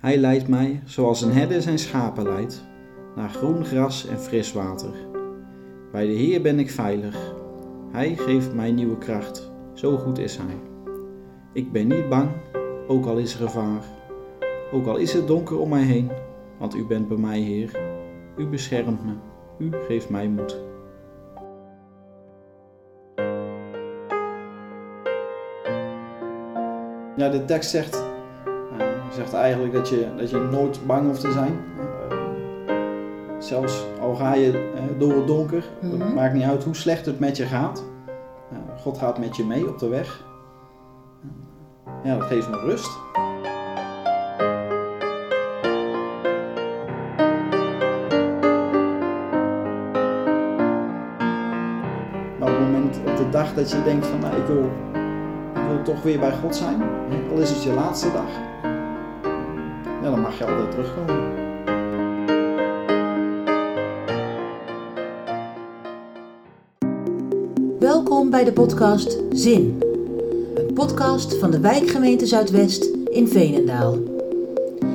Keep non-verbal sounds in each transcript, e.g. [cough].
Hij leidt mij, zoals een herder zijn schapen leidt, naar groen gras en fris water. Bij de Heer ben ik veilig. Hij geeft mij nieuwe kracht. Zo goed is Hij. Ik ben niet bang, ook al is er gevaar. Ook al is het donker om mij heen, want U bent bij mij, Heer. U beschermt me. U geeft mij moed. Ja, de tekst zegt, zegt eigenlijk dat je, dat je nooit bang hoeft te zijn. Uh, zelfs al ga je uh, door het donker, mm -hmm. het maakt niet uit hoe slecht het met je gaat. God gaat met je mee op de weg. Ja, dat geeft me rust. Maar op het moment, op de dag dat je denkt van nou, ik wil wil toch weer bij God zijn, al is het je laatste dag, ja, dan mag je altijd terugkomen. Welkom bij de podcast Zin, een podcast van de wijkgemeente Zuidwest in Veenendaal.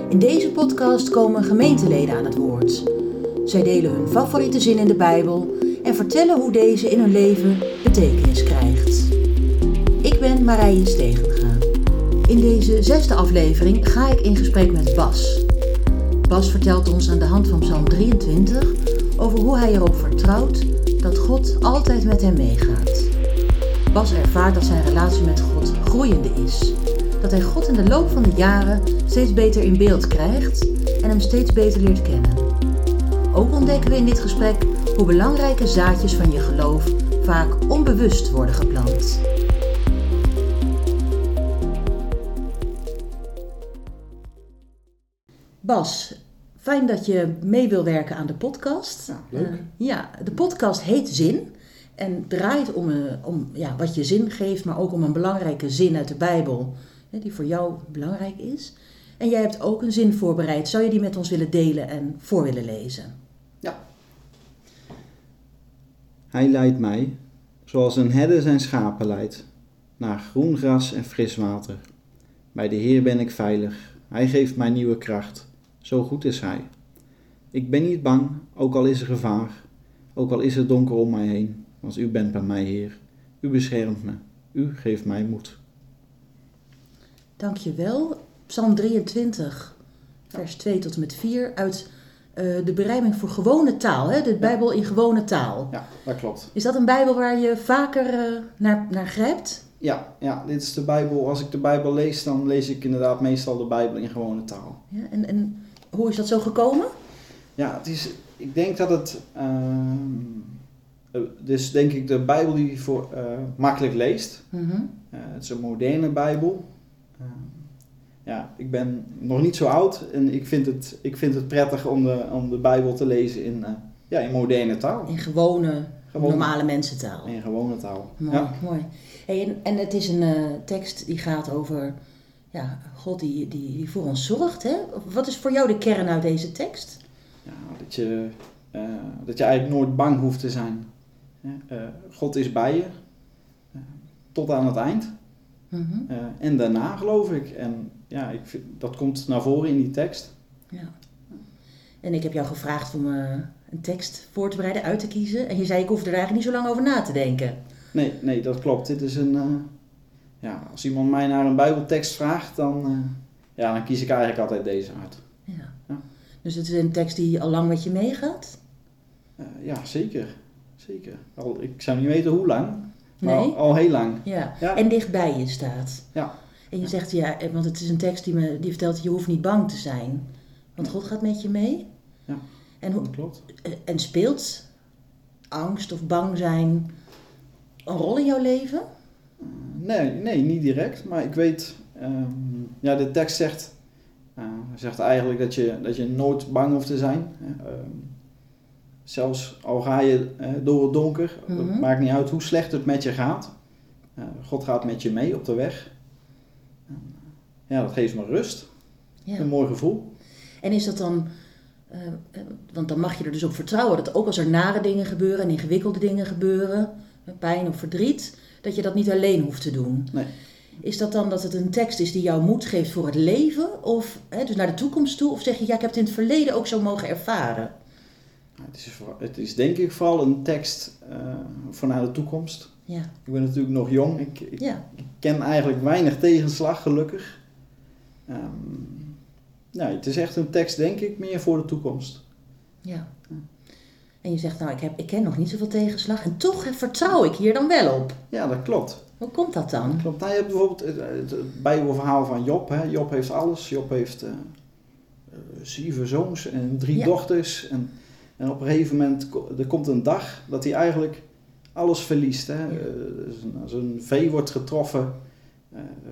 In deze podcast komen gemeenteleden aan het woord. Zij delen hun favoriete zin in de Bijbel en vertellen hoe deze in hun leven betekenis krijgt. Ik ben Marije Stegenga. In deze zesde aflevering ga ik in gesprek met Bas. Bas vertelt ons aan de hand van Psalm 23 over hoe hij erop vertrouwt dat God altijd met hem meegaat. Bas ervaart dat zijn relatie met God groeiende is. Dat hij God in de loop van de jaren steeds beter in beeld krijgt en hem steeds beter leert kennen. Ook ontdekken we in dit gesprek hoe belangrijke zaadjes van je geloof vaak onbewust worden geplant. Bas, fijn dat je mee wil werken aan de podcast. Ja, leuk. Uh, ja, de podcast heet Zin en draait om, uh, om ja, wat je zin geeft, maar ook om een belangrijke zin uit de Bijbel, hè, die voor jou belangrijk is. En jij hebt ook een zin voorbereid. Zou je die met ons willen delen en voor willen lezen? Ja. Hij leidt mij, zoals een herder zijn schapen leidt, naar groen gras en fris water. Bij de Heer ben ik veilig. Hij geeft mij nieuwe kracht. Zo goed is Hij. Ik ben niet bang, ook al is er gevaar, ook al is het donker om mij heen, want U bent bij mij, Heer. U beschermt me. U geeft mij moed. Dankjewel. Psalm 23, vers 2 tot en met 4 uit uh, de berijming voor gewone taal, hè? de Bijbel in gewone taal. Ja, dat klopt. Is dat een Bijbel waar je vaker uh, naar, naar grijpt? Ja, ja, dit is de Bijbel. Als ik de Bijbel lees, dan lees ik inderdaad meestal de Bijbel in gewone taal. Ja, en, en hoe is dat zo gekomen? Ja, het is, ik denk dat het. Uh, dus denk ik de Bijbel die je voor uh, makkelijk leest. Mm -hmm. uh, het is een moderne Bijbel. ja, ik ben nog niet zo oud en ik vind het, ik vind het prettig om de, om de Bijbel te lezen in, ja, in moderne taal. In gewone, gewone normale mensentaal. In gewone taal. Mooi, ja. mooi. Hey, en, en het is een tekst die gaat over ja, God die, die, die voor ons zorgt. Hè? Wat is voor jou de kern uit deze tekst? Ja, dat, je, uh, dat je eigenlijk nooit bang hoeft te zijn. Uh, God is bij je uh, tot aan het eind. -hmm. en daarna geloof ik. En ja, ik vind, dat komt naar voren in die tekst. Ja. En ik heb jou gevraagd om een tekst voor te bereiden, uit te kiezen. En je zei, ik hoef er eigenlijk niet zo lang over na te denken. Nee, nee dat klopt. Dit is een ja, als iemand mij naar een Bijbeltekst vraagt, dan, uh, ja, dan kies ik eigenlijk altijd deze uit. Ja. ja. Dus het is een tekst die al lang met je meegaat? Uh, ja, zeker. Zeker. Al, ik zou niet weten hoe lang, maar nee? al, al, heel lang. Ja. ja. En dichtbij je staat. Ja. En je zegt, ja, want het is een tekst die, me, die vertelt, je hoeft niet bang te zijn. Want God gaat met je mee. Ja, en hoe, dat klopt. En speelt angst of bang zijn een rol in jouw leven? Nee, nee, niet direct. Maar ik weet, um, ja, de tekst zegt, uh, zegt eigenlijk dat je, dat je nooit bang hoeft te zijn. Um, zelfs al ga je uh, door het donker, Mhm. het maakt niet uit hoe slecht het met je gaat. Uh, God gaat met je mee op de weg. ja, dat geeft me rust. Ja. Een mooi gevoel. En is dat dan, want dan mag je er dus op vertrouwen dat ook als er nare dingen gebeuren en ingewikkelde dingen gebeuren, pijn of verdriet, dat je dat niet alleen hoeft te doen. Nee. Is dat dan dat het een tekst is die jou moed geeft voor het leven? Of hè, dus naar de toekomst toe? Of zeg je, ja, ik heb het in het verleden ook zo mogen ervaren? Het is, het is denk ik vooral een tekst eh, voor naar de toekomst. Ja, Ik ben natuurlijk nog jong. Ik, ik ja, ken eigenlijk weinig tegenslag, gelukkig. Ehm, nou, het is echt een tekst, denk ik, meer voor de toekomst. ja. En je zegt, nou, ik, heb, ik ken nog niet zoveel tegenslag en toch vertrouw ik hier dan wel op. Ja, dat klopt. Hoe komt dat dan? klopt. Nou, je hebt bijvoorbeeld het, Bijbelverhaal van Job. Hè. Job heeft alles. Job heeft eh, eh, zeven zoons en drie Ja. dochters. En, en op een gegeven moment er komt een dag dat hij eigenlijk alles verliest. Hè. Ja. Eh, zijn, zijn vee wordt getroffen,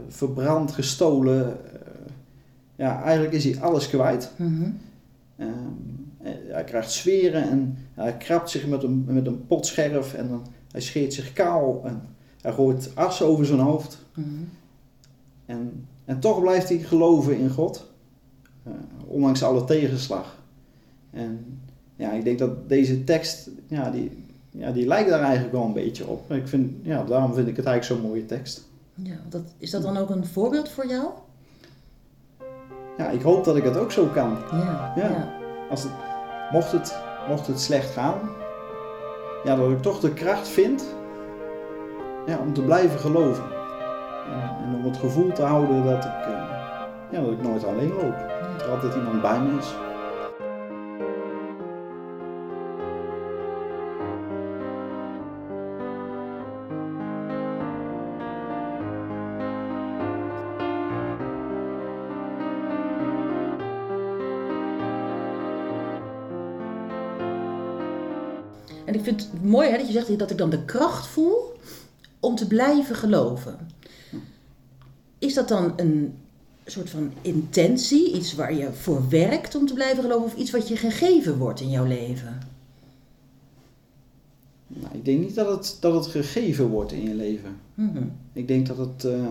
verbrand, gestolen. ja, eigenlijk is hij alles kwijt. Eh, hij krijgt zweren en hij krabt zich met een, met een potscherf en dan, hij scheert zich kaal en hij gooit as over zijn hoofd. Mhm. En, en toch blijft hij geloven in God, eh, ondanks alle tegenslag. En ja, ik denk dat deze tekst, ja, die, ja, die lijkt daar eigenlijk wel een beetje op. Ik vind, ja, daarom vind ik het eigenlijk zo'n mooie tekst. Ja, dat, is dat dan ook een voorbeeld voor jou? Ja, ik hoop dat ik het ook zo kan. Ja, Ja. ja. Als het, mocht, het, mocht het slecht gaan, ja, dat ik toch de kracht vind ja, om te blijven geloven. En, om het gevoel te houden dat ik, eh, ja, dat ik nooit alleen loop. Dat er altijd iemand bij me is. Mooi hè, dat je zegt dat ik dan de kracht voel om te blijven geloven. Is dat dan een soort van intentie, iets waar je voor werkt om te blijven geloven, of iets wat je gegeven wordt in jouw leven? Nou, ik denk niet dat het, dat het gegeven wordt in je leven. Mhm. Ik denk dat het, eh,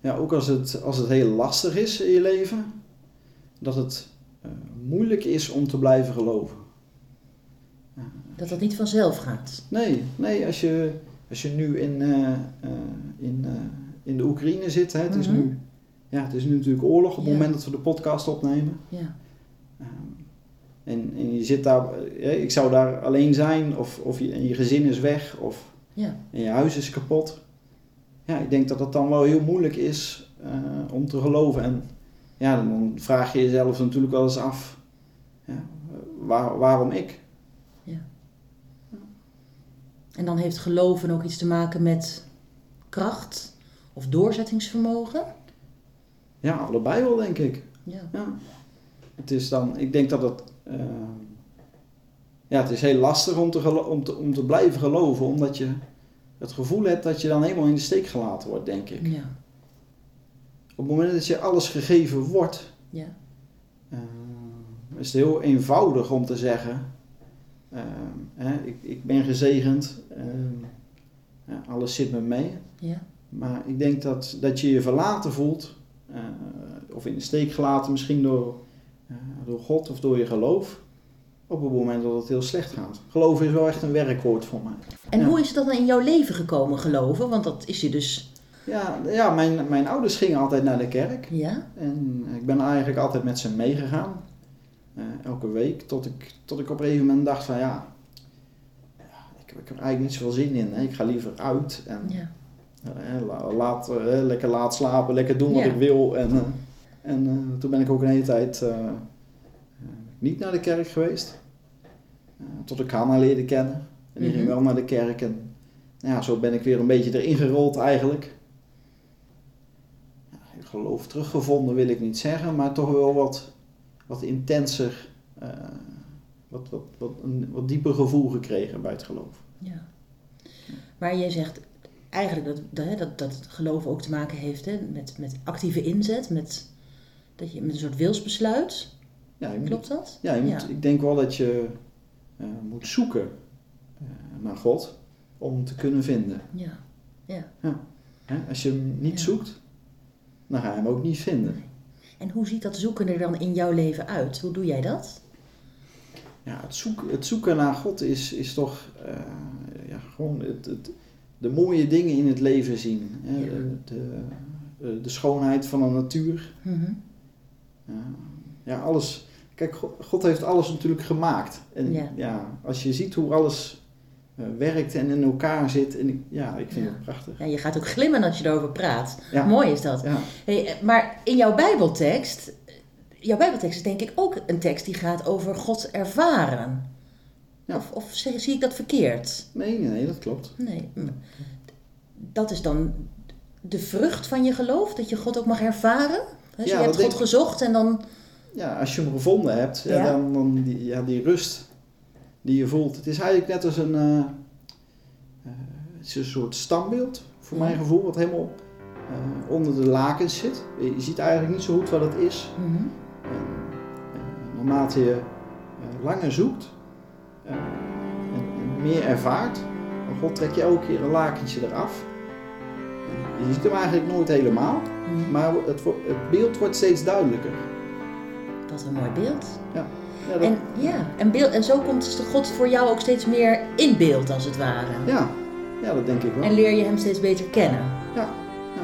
ja, ook als het, als het heel lastig is in je leven, dat het eh, moeilijk is om te blijven geloven. Dat dat niet vanzelf gaat. Nee, nee als, je, als je nu in, eh, eh, in, eh, in de Oekraïne zit, hè, het, is Mhm. nu, ja, het is nu natuurlijk oorlog op het Ja. moment dat we de podcast opnemen. Ja, Ehm, en, en je zit daar, ik zou daar alleen zijn, of, of je, en je gezin is weg, of ja, en je huis is kapot. Ja, ik denk dat het dan wel heel moeilijk is om te geloven. En ja, dan vraag je jezelf natuurlijk wel eens af, ja, waar, waarom ik? En dan heeft geloven ook iets te maken met kracht of doorzettingsvermogen. Ja, allebei wel denk ik. Ja, Ja. Het is dan, ik denk dat het, eh, ja, het is heel lastig om te, om, te, om te blijven geloven, omdat je het gevoel hebt dat je dan helemaal in de steek gelaten wordt, denk ik. ja, Op het moment dat je alles gegeven wordt, ja, eh, is het heel eenvoudig om te zeggen, hè, ik, ik ben gezegend, eh, ja, alles zit me mee. ja. Maar ik denk dat, dat je je verlaten voelt, eh, of in de steek gelaten misschien door, eh, door God of door je geloof, op het moment dat het heel slecht gaat. Geloof is wel echt een werkwoord voor mij. En Ja. hoe is het dan in jouw leven gekomen, geloven? Want dat is je dus. Ja, ja mijn, mijn ouders gingen altijd naar de kerk Ja, en ik ben eigenlijk altijd met ze meegegaan, elke week, tot ik, tot ik op een gegeven moment dacht van ja, ik, ik heb er eigenlijk niet zoveel zin in, hè. ik ga liever uit en ja, Eh, la- laat, eh, lekker laat slapen, lekker doen wat Ja. ik wil. En, eh, en eh, toen ben ik ook een hele tijd eh, eh, niet naar de kerk geweest. Eh, tot ik Hanna leerde kennen. En die Mhm. ging wel naar de kerk. En nou ja, zo ben ik weer een beetje erin gerold eigenlijk. Ja, ik geloof teruggevonden wil ik niet zeggen, maar toch wel wat, wat intenser, eh, wat, wat, wat, een wat dieper gevoel gekregen bij het geloof. ja. Maar jij zegt eigenlijk dat, dat, dat, het geloof ook te maken heeft hè, met, met actieve inzet, met, dat je, met een soort wilsbesluit. Ja, moet Klopt dat? Ja, je moet, Ja. ik denk wel dat je eh, moet zoeken eh, naar God om hem te kunnen vinden. Ja, ja. Hè? Als je hem niet Ja. zoekt, dan ga je hem ook niet vinden. En hoe ziet dat zoeken er dan in jouw leven uit? Hoe doe jij dat? Ja, het, zoeken, het zoeken naar God is, is toch eh, ja, gewoon het, het, de mooie dingen in het leven zien. Hè? Ja. De, de, de schoonheid van de natuur. Mhm. Ja, ja, alles. Kijk, Go- God heeft alles natuurlijk gemaakt. En Ja. ja, als je ziet hoe alles eh, werkt en in elkaar zit. En ik, ja, ik vind Ja. het prachtig. Ja, je gaat ook glimmen als je erover praat. Ja. Mooi is dat. Ja, Hey, maar in jouw Bijbeltekst, jouw Bijbeltekst is denk ik ook een tekst die gaat over God ervaren. Of, of zie, ik dat verkeerd? nee, nee, dat klopt. Nee. Dat is dan de vrucht van je geloof, dat je God ook mag ervaren? Dus je hebt God gezocht en dan... Ja, als je hem gevonden hebt, dan, dan die, ja, die rust die je voelt. Het is eigenlijk net als een, eh, eh, het is een soort standbeeld, voor mijn gevoel, wat helemaal eh, onder de lakens zit. Je ziet eigenlijk niet zo goed wat het is. Mhm. En, eh, naarmate je langer zoekt en, en meer ervaart, dan God trekt je elke keer een lakentje eraf. En je ziet hem eigenlijk nooit helemaal, Mhm. maar het, het beeld wordt steeds duidelijker. Wat een mooi beeld. Ja, dat, En, ja, en, beeld, en zo komt dus de God voor jou ook steeds meer in beeld, als het ware. ja, ja, dat denk ik wel. En leer je hem steeds beter kennen. Ja, ja.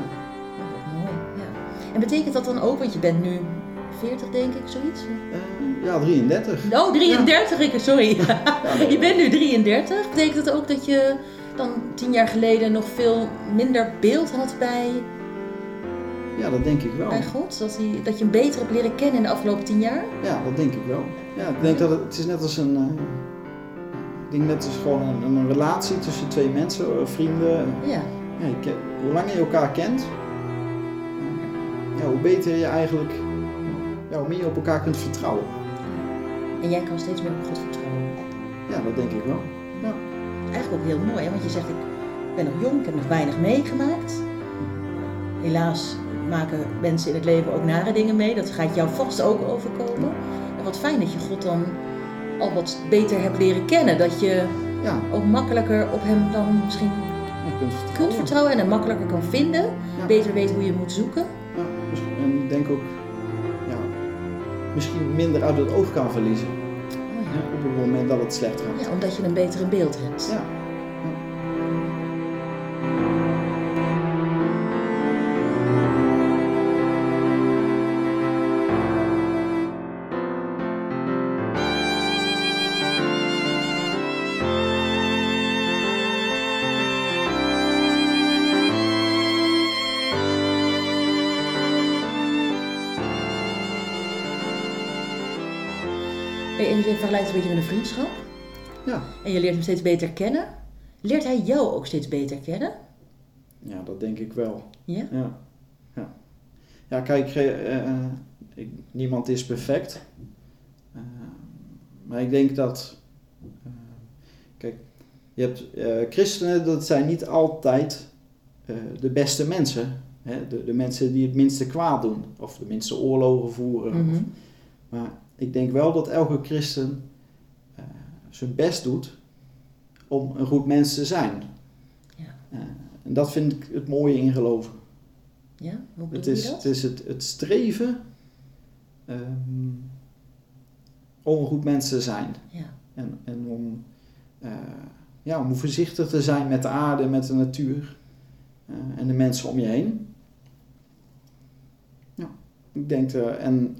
Oh, wat mooi, ja. En betekent dat dan ook, want je bent nu 40 denk ik, zoiets? Eh, ja, 33. Oh, 33, ik, sorry. Ja, [laughs] je bent nu 33. Betekent dat ook dat je dan tien jaar geleden nog veel minder beeld had bij, Ja, dat denk ik wel. bij God? Dat, hij, dat je hem beter hebt leren kennen in de afgelopen tien jaar? Ja, dat denk ik wel. Ja, ik denk dat het, het is net als een... eh, ik denk net als gewoon een, een relatie tussen twee mensen, eh, vrienden. Ja. Ja, je ken- hoe langer je elkaar kent, ja, hoe beter je eigenlijk, ja, hoe meer je op elkaar kunt vertrouwen. En jij kan steeds meer op God vertrouwen. Ja, dat denk ik wel. Ja, Eigenlijk ook heel mooi, hè? want je zegt ik ben nog jong, ik heb nog weinig meegemaakt. Helaas maken mensen in het leven ook nare dingen mee. Dat gaat jou vast ook overkomen. En wat fijn dat je God dan al wat beter hebt leren kennen. Dat je ja ook makkelijker op hem dan misschien kunt vertrouwen. kunt vertrouwen en hem makkelijker kan vinden. Ja. Beter weet hoe je moet zoeken. Ja, dus- en ik denk ook, ja, misschien minder uit het oog kan verliezen Oh op het moment dat het slecht gaat. Ja, omdat je een beter in beeld hebt. Je vergelijkt het een beetje met een vriendschap. Ja. En je leert hem steeds beter kennen. Leert hij jou ook steeds beter kennen? ja, dat denk ik wel. Ja? Ja, ja. ja kijk, eh, eh, ik, niemand is perfect. Eh, maar ik denk dat, eh, kijk, je hebt christenen, dat zijn niet altijd de beste mensen. Hè? De, de mensen die het minste kwaad doen, of de minste oorlogen voeren. of- Mhm. maar ik denk wel dat elke christen eh, zijn best doet om een goed mens te zijn. Ja. Eh, en dat vind ik het mooie in geloven. Ja? Hoe Het is, je het, dat? is het, het streven ehm, om een goed mens te zijn. Ja. En, en om, eh, ja, om voorzichtig te zijn met de aarde, met de natuur en de mensen om je heen. Ja, ik denk, en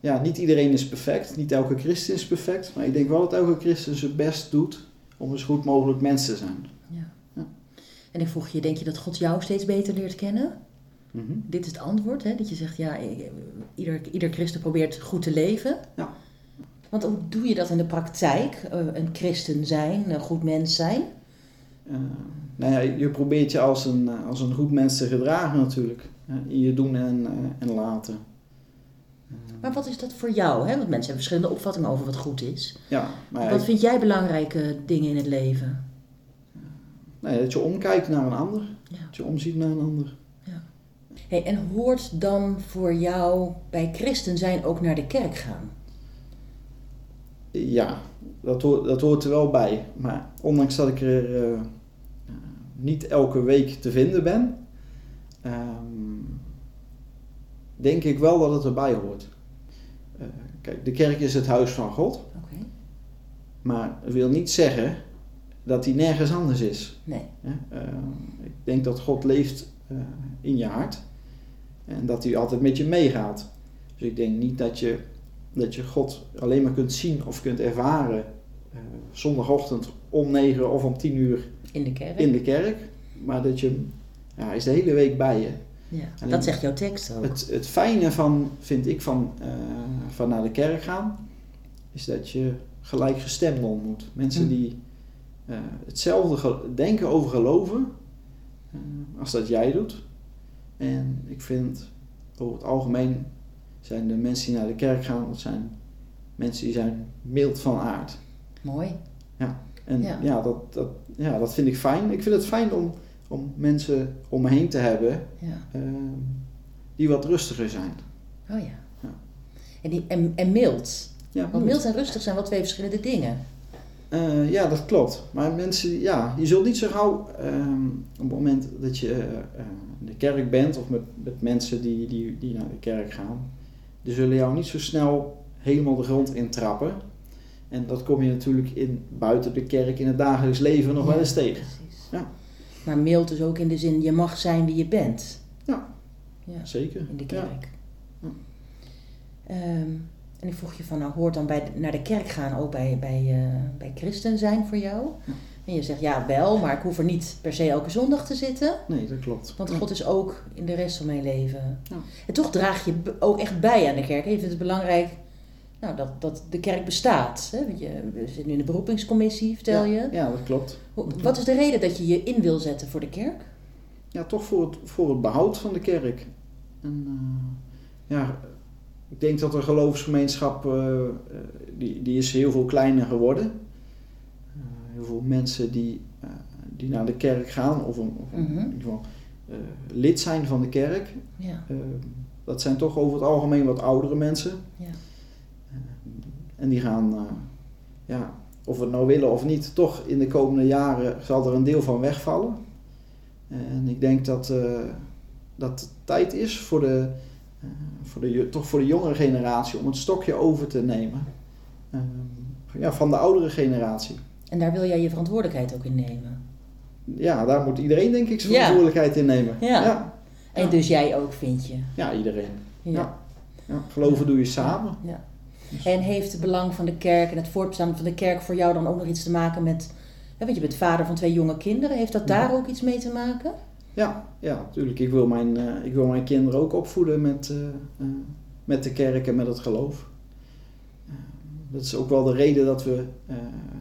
ja, niet iedereen is perfect, niet elke christen is perfect, maar ik denk wel dat elke christen zijn best doet om zo goed mogelijk mens te zijn. ja. Ja. En ik vroeg je, denk je dat God jou steeds beter leert kennen? Mhm. Dit is het antwoord, hè? dat je zegt, ja, ieder, ieder christen probeert goed te leven. Ja. Want hoe doe je dat in de praktijk? Eh, Een christen zijn, een goed mens zijn? Eh, nou ja, je probeert je als een, eh, als een goed mens te gedragen natuurlijk. in je doen en, en laten. Maar wat is dat voor jou? Hè? Want mensen hebben verschillende opvattingen over wat goed is. ja, maar ja, Wat ik- vind jij belangrijke dingen in het leven? ja, dat je omkijkt naar een ander. Ja. Dat je omziet naar een ander. Hey, en hoort dan voor jou bij christen zijn ook naar de kerk gaan? Ja, dat hoort, dat hoort er wel bij. Maar ondanks dat ik er eh, eh, niet elke week te vinden ben, ehm, denk ik wel dat het erbij hoort. Eh, kijk, de kerk is het huis van God. Maar dat wil niet zeggen dat die nergens anders is. Nee. Eh, ik denk dat God leeft eh, in je hart en dat hij altijd met je meegaat. Dus ik denk niet dat je, dat je God alleen maar kunt zien of kunt ervaren zondagochtend om 9 of om 10 uur In de kerk. in de kerk, maar dat je ja, hij is de hele week bij je. Ja. Dat zegt jouw tekst ook. Het, het fijne van, vind ik, van, eh, van naar de kerk gaan, is dat je gelijkgestemden ontmoet. Mensen Hm. die eh, hetzelfde denken over geloven eh, als dat jij doet. En ik vind over het algemeen zijn de mensen die naar de kerk gaan, dat zijn mensen die zijn mild van aard. Mooi. En Ja. ja, dat, dat, ja, dat vind ik fijn. Ik vind het fijn om, om mensen om me heen te hebben Ja. eh, die wat rustiger zijn. Oh ja. Ja. En, die, en, en mild. Ja, Want mild en rustig zijn wel twee verschillende dingen. Eh, ja, dat klopt. Maar mensen, ja, je zult niet zo gauw ehm, op het moment dat je eh, eh, in de kerk bent of met, met mensen die, die, die naar de kerk gaan, die zullen jou niet zo snel helemaal de grond intrappen. En dat kom je natuurlijk in, buiten de kerk in het dagelijks leven nog wel eens tegen. Precies. Ja. Maar mild dus ook in de zin, je mag zijn wie je bent. Ja. Ja, Zeker. in de kerk. Ja. Ehm, en ik vroeg je van, nou hoort dan bij, naar de kerk gaan ook bij, bij, eh, bij christen zijn voor jou? Ja. En je zegt, ja wel, maar ik hoef er niet per se elke zondag te zitten. Nee, dat klopt. Want. God is ook in de rest van mijn leven. Ja. En toch draag je ook echt bij aan de kerk. Je vindt het belangrijk nou, dat, dat de kerk bestaat. Hè? Want je, we zitten nu in de beroepingscommissie, vertel je. Ja, dat klopt. Wat is de reden dat je je in wil zetten voor de kerk? Ja, toch voor het, voor het behoud van de kerk. En, eh, ja, ik denk dat de geloofsgemeenschap, eh, die, die is heel veel kleiner geworden. Eh, heel veel mensen die, die naar de kerk gaan, of, een, of Mhm. in ieder geval lid zijn van de kerk. Ja, dat zijn toch over het algemeen wat oudere mensen. ja. En die gaan, eh, ja, of we het nou willen of niet, toch in de komende jaren zal er een deel van wegvallen. En ik denk dat, eh, dat het tijd is voor de, eh, voor de, toch voor de jongere generatie om het stokje over te nemen. Eh, ja, van de oudere generatie. En daar wil jij je verantwoordelijkheid ook in nemen. Ja, daar moet iedereen denk ik zijn Ja. verantwoordelijkheid in nemen. Ja. ja, En dus jij ook, vind je. Ja, iedereen. Ja. Ja, geloven doe je samen. Ja. En heeft het belang van de kerk en het voortbestaan van de kerk voor jou dan ook nog iets te maken met... Hè, want je bent vader van twee jonge kinderen. Heeft dat daar ook iets mee te maken? Ja, ja, natuurlijk. Ik wil mijn, eh, ik wil mijn kinderen ook opvoeden met, eh, eh, met de kerk en met het geloof. Dat is ook wel de reden dat we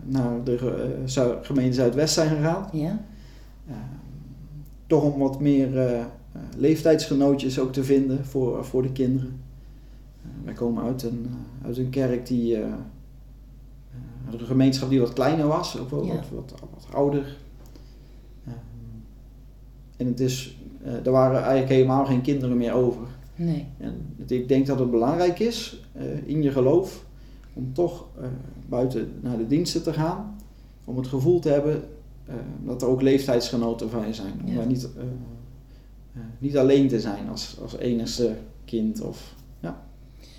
naar de gemeente Zuidwest zijn gegaan. Ja. Toch om wat meer leeftijdsgenootjes ook te vinden voor, voor de kinderen. Wij komen uit een, uit een kerk die, eh, eh, een gemeenschap die wat kleiner was, ook wel Ja. wat, wat, wat ouder. Eh, en het is, eh, er waren eigenlijk helemaal geen kinderen meer over. Nee. En het- ik denk dat het belangrijk is eh, in je geloof om toch eh, buiten naar de diensten te gaan. Om het gevoel te hebben eh, dat er ook leeftijdsgenoten van je zijn. Om Ja. daar niet, eh, eh, niet alleen te zijn als, als enigste kind. Of,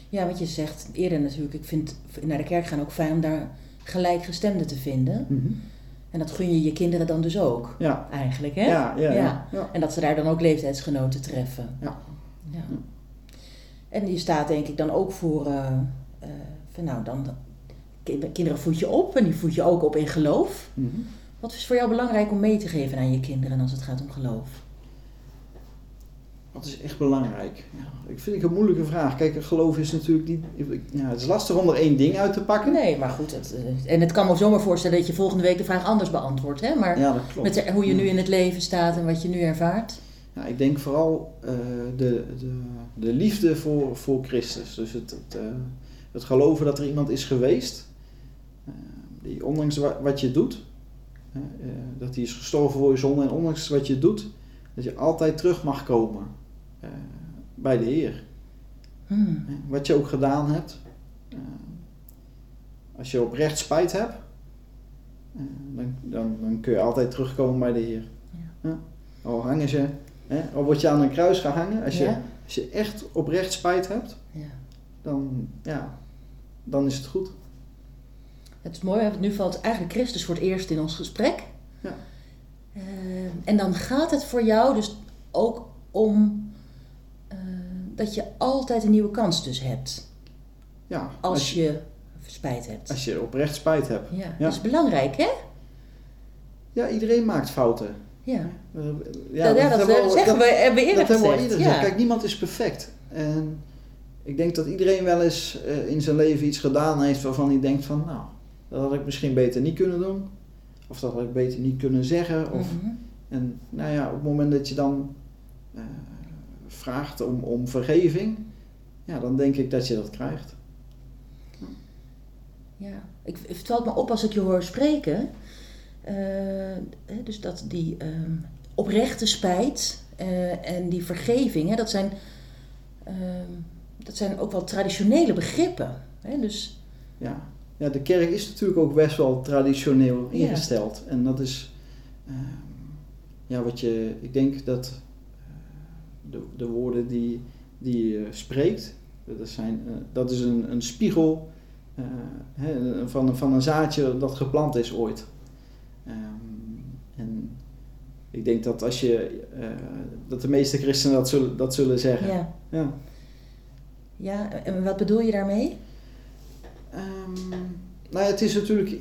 Ja, wat je zegt eerder natuurlijk. Ik vind naar de kerk gaan ook fijn om daar gelijkgestemden te vinden. En dat gun je je kinderen dan dus ook. Ja, Eigenlijk, hè? ja, ja, ja. Ja. ja. En dat ze daar dan ook leeftijdsgenoten treffen. Ja. ja. En je staat denk ik dan ook voor, eh, eh, van nou dan, ki- kinderen voed je op en die voed je ook op in geloof. Mhm. Wat is voor jou belangrijk om mee te geven aan je kinderen als het gaat om geloof? Wat is echt belangrijk? Ja, ik vind het een moeilijke vraag. Kijk, geloof is natuurlijk niet... Ja, het is lastig om er één ding uit te pakken. Nee, maar goed. Het, eh, en het kan me zomaar voorstellen dat je volgende week de vraag anders beantwoordt. Hè? Maar Ja, dat klopt. met hoe je nu in het leven staat en wat je nu ervaart. Ja, ik denk vooral eh, de, de, de liefde voor, voor Christus. Dus het, het, eh, het geloven dat er iemand is geweest, die ondanks wa- wat je doet, dat hij is gestorven voor je zonde en ondanks wat je doet, dat je altijd terug mag komen eh, bij de Heer. Hmm. Wat je ook gedaan hebt, eh, als je oprecht spijt hebt, eh, dan, dan, dan kun je altijd terugkomen bij de Heer. Ja. Al hangen ze, hè, al word je aan een kruis gehangen, als je, als je echt oprecht spijt hebt, Ja. dan, ja, dan is het goed. Het is mooi, want nu valt eigenlijk Christus voor het eerst in ons gesprek. Ja. En dan gaat het voor jou dus ook om dat je altijd een nieuwe kans dus hebt. Ja, Als je spijt hebt. als je oprecht spijt hebt. Ja, Ja. dat is belangrijk hè? Ja, iedereen maakt fouten. Ja, Eh, ja, dat, hebben we al- zeggen we, hebben we eerder dat hebben we eerder ja. Kijk, niemand is perfect. En ik denk dat iedereen wel eens eh, in zijn leven iets gedaan heeft waarvan hij denkt van, nou, dat had ik misschien beter niet kunnen doen. Of dat had ik beter niet kunnen zeggen. Of, Mhm. En nou ja, op het moment dat je dan eh, vraagt om, om vergeving, ja, dan denk ik dat je dat krijgt. Ja, ik, het valt me op als ik je hoor spreken. eh, dus dat die ehm, oprechte spijt eh, en die vergeving, hè, dat, zijn, ehm, dat zijn ook wel traditionele begrippen. Hè? Dus Ja. ja, de kerk is natuurlijk ook best wel traditioneel Ja. ingesteld. En dat is, ehm, ja, wat je, ik denk dat de, de woorden die, die je spreekt, dat, zijn, eh, dat is een, een spiegel eh, hè, van, van een zaadje dat geplant is ooit. Ehm, en ik denk dat als je, eh, dat de meeste christenen dat zullen, dat zullen zeggen. ja. Ja. ja, en wat bedoel je daarmee? Ehm, nou ja, het is natuurlijk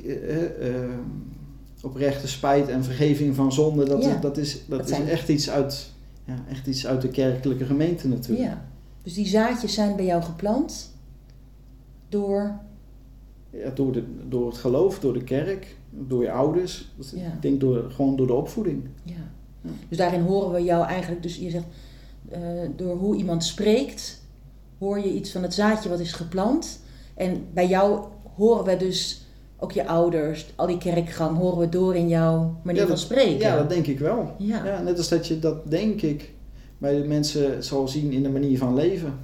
oprechte spijt en vergeving van zonde. Dat, Ja. dat is, dat Dat is echt, iets uit, ja, echt iets uit de kerkelijke gemeente natuurlijk. Ja. Dus die zaadjes zijn bij jou geplant door. Ja, door, de, door het geloof, door de kerk, door je ouders. Ja. Ik denk door, gewoon door de opvoeding. Ja. Ja. Dus daarin horen we jou eigenlijk, dus je zegt, eh, door hoe iemand spreekt, hoor je iets van het zaadje wat is geplant. En bij jou horen we dus ook je ouders, al die kerkgang, horen we door in jouw manier Ja, van spreken. Ja, dat denk ik wel. Ja. Ja, net als dat je dat, denk ik, bij de mensen zal zien in de manier van leven.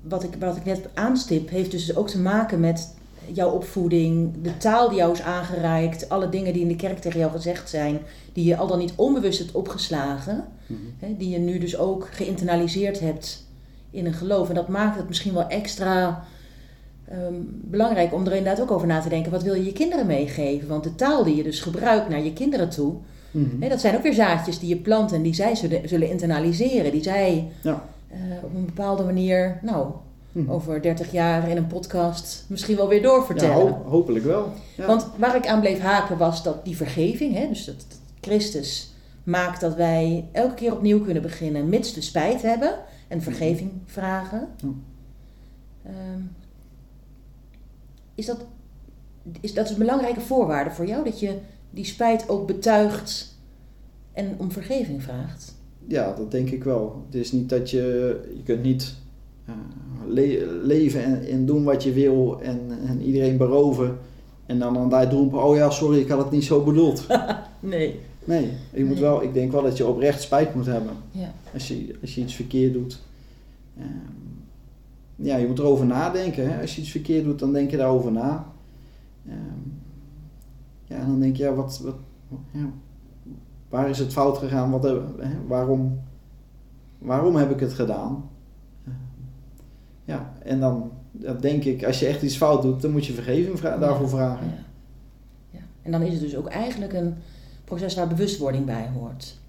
Wat, ik, wat ik net aanstip, heeft dus ook te maken met jouw opvoeding, de taal die jou is aangereikt, alle dingen die in de kerk tegen jou gezegd zijn, die je al dan niet onbewust hebt opgeslagen. Hè, die je nu dus ook geïnternaliseerd hebt in een geloof. En dat maakt het misschien wel extra ehm, belangrijk om er inderdaad ook over na te denken. Wat wil je je kinderen meegeven? Want de taal die je dus gebruikt naar je kinderen toe, Mhm. hè, dat zijn ook weer zaadjes die je plant en die zij zullen, zullen internaliseren. Die zij Ja. eh, op een bepaalde manier, nou, Mhm. over 30 jaar in een podcast misschien wel weer Ja, doorvertellen. ho- hopelijk wel. Ja. Want waar ik aan bleef haken was dat die vergeving, hè, dus dat, dat Christus maakt dat wij elke keer opnieuw kunnen beginnen, mits we spijt hebben en vergeving vragen. Ja. Is dat, is dat een belangrijke voorwaarde voor jou, dat je die spijt ook betuigt en om vergeving vraagt? Ja, dat denk ik wel. Het is niet dat je, je kunt niet eh, le- leven en, en doen wat je wil en, en iedereen beroven. En dan aan daar roepen, oh ja, sorry, ik had het niet zo bedoeld. [laughs] Nee. Nee, je moet Nee. wel, ik denk wel dat je oprecht spijt moet hebben Ja. als je, als je iets verkeerd doet. Ehm, ja, je moet erover nadenken. Hè? Als je iets verkeerd doet, dan denk je daarover na. Ehm, ja, en dan denk je, ja, wat, wat, ja, waar is het fout gegaan? Wat, heb- hè, waarom, waarom heb ik het gedaan? Ehm, ja, en dan ja, denk ik, als je echt iets fout doet, dan moet je vergeving vra- daarvoor vragen. Ja. Ja. En dan is het dus ook eigenlijk een proces waar bewustwording bij hoort.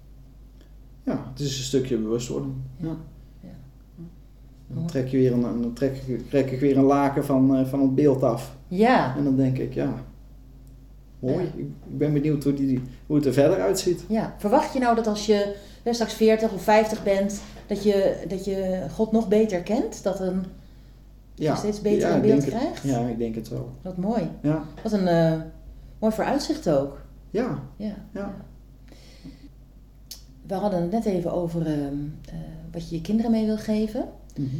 Ja, het is een stukje bewustwording. Ja. Dan, trek je weer een, dan trek, ik, trek ik weer een laken van, eh, van het beeld af. Ja, En dan denk ik, ja, mooi. Ja. Ik ben benieuwd hoe, die, hoe het er verder uitziet. ja. Verwacht je nou dat als je hè, straks 40 of 50 bent, dat je, dat je God nog beter kent? Dat, een, Ja, je steeds beter ja, een beeld denk het- krijgt? Ja, ik denk het wel. Wat mooi. Ja, Wat een eh, mooi vooruitzicht ook. ja, Ja. ja. We hadden het net even over ehm, eh, wat je je kinderen mee wil geven. Mhm.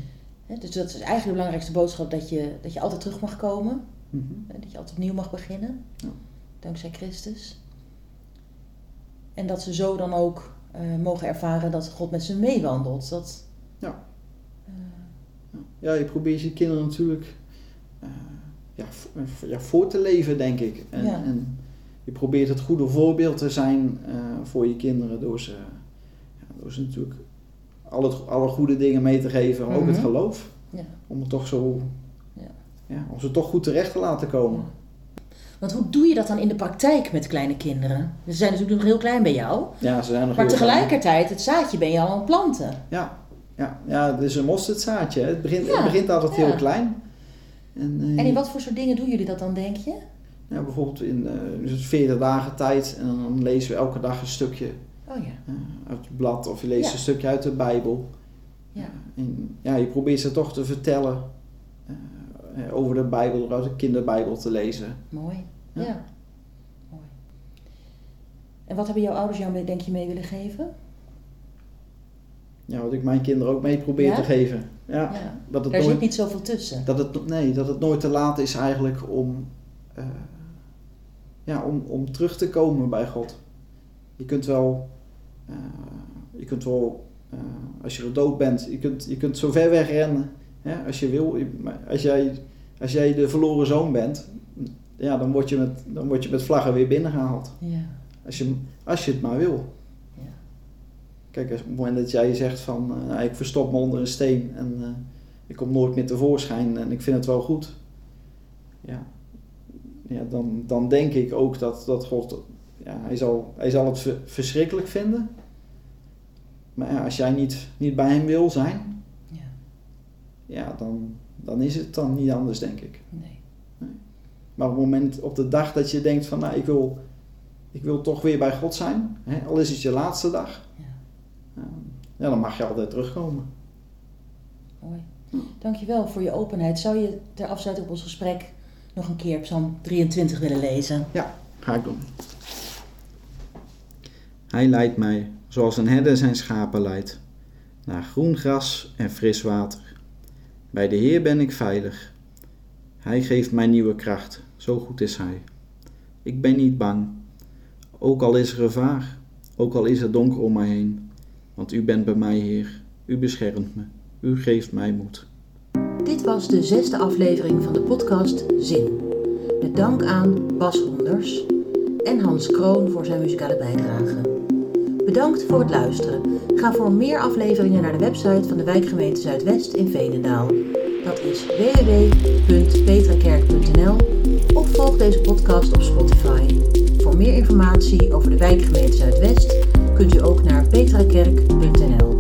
Dus dat is eigenlijk de belangrijkste boodschap, dat je, dat je altijd terug mag komen. Mhm. Dat je altijd opnieuw mag beginnen. Ja. Dankzij Christus. En dat ze zo dan ook eh, mogen ervaren dat God met ze meewandelt. Dat, Ja. eh, Ja, je probeert je kinderen natuurlijk eh, ja, ja, voor te leven, denk ik. En, Ja. en je probeert het goede voorbeeld te zijn voor je kinderen door ze, ja, door ze natuurlijk alle, alle goede dingen mee te geven, ook het Mhm. geloof. ja. Om het toch zo, Ja. ja, om ze toch goed terecht te laten komen. Want hoe doe je dat dan in de praktijk met kleine kinderen? Ze zijn natuurlijk nog heel klein bij jou. Ja, ze zijn nog Maar tegelijkertijd, het zaadje ben je al aan het planten. Ja, ja, ja, het is een mosterdzaadje. Het begint, Ja, het begint altijd heel klein. En, eh, En in wat voor soort dingen doen jullie dat dan, denk je? ja, bijvoorbeeld in eh, dus 40 dagen tijd en dan lezen we elke dag een stukje Oh ja. eh, uit het blad of je leest Ja. een stukje uit de Bijbel. Ja. En ja, je probeert ze toch te vertellen eh, eh, over de Bijbel, door uit de kinderbijbel te lezen. Mooi. Ja. Ja. Mooi. En wat hebben jouw ouders jou, mee- denk je, mee willen geven? Ja, wat ik mijn kinderen ook mee probeer Ja? te geven. Ja, Ja. dat, het Daar nooit, zit niet zoveel tussen. dat, het, nee, dat het nooit te laat is eigenlijk om, eh, ja, om, om terug te komen bij God. Je kunt wel, eh, je kunt wel eh, als je er dood bent, je kunt, je kunt zo ver weg rennen hè, als je wil. Maar Als jij, als jij de verloren zoon bent, ja, dan, word je met, dan word je met vlaggen weer binnengehaald. Ja. Als je, als je het maar wil. Ja. Kijk, als op het moment dat jij zegt van eh, nou, ik verstop me onder een steen en ik kom nooit meer tevoorschijn en ik vind het wel goed. Ja, ja dan, dan denk ik ook dat, dat God, ja, hij, zal, hij zal het ver- verschrikkelijk vinden. Maar ja, als jij niet, niet bij hem wil zijn, Ja. ja, dan, dan is het dan niet anders, denk ik. Nee. Maar op het moment, op de dag dat je denkt van, nou, ik wil, ik wil toch weer bij God zijn, hè, al is het je laatste dag, Ja. ja, dan mag je altijd terugkomen. Mooi. Dankjewel voor je openheid. Zou je ter afsluiting op ons gesprek nog een keer Psalm 23 willen lezen? Ga ik doen. Hij leidt mij, zoals een herder zijn schapen leidt, naar groen gras en fris water. Bij de Heer ben ik veilig. Hij geeft mij nieuwe kracht, zo goed is Hij. Ik ben niet bang, ook al is er gevaar, ook al is het donker om mij heen. Want U bent bij mij, Heer, U beschermt me, U geeft mij moed. Dit was de zesde aflevering van de podcast Zin. Met aan Bas Honders en Hans Kroon voor zijn muzikale bijdrage. Bedankt voor het luisteren. Ga voor meer afleveringen naar de website van de wijkgemeente Zuidwest in Veenendaal. Dat is www.petrakerk.nl of volg deze podcast op Spotify. Voor meer informatie over de wijkgemeente Zuidwest kunt u ook naar petrakerk.nl.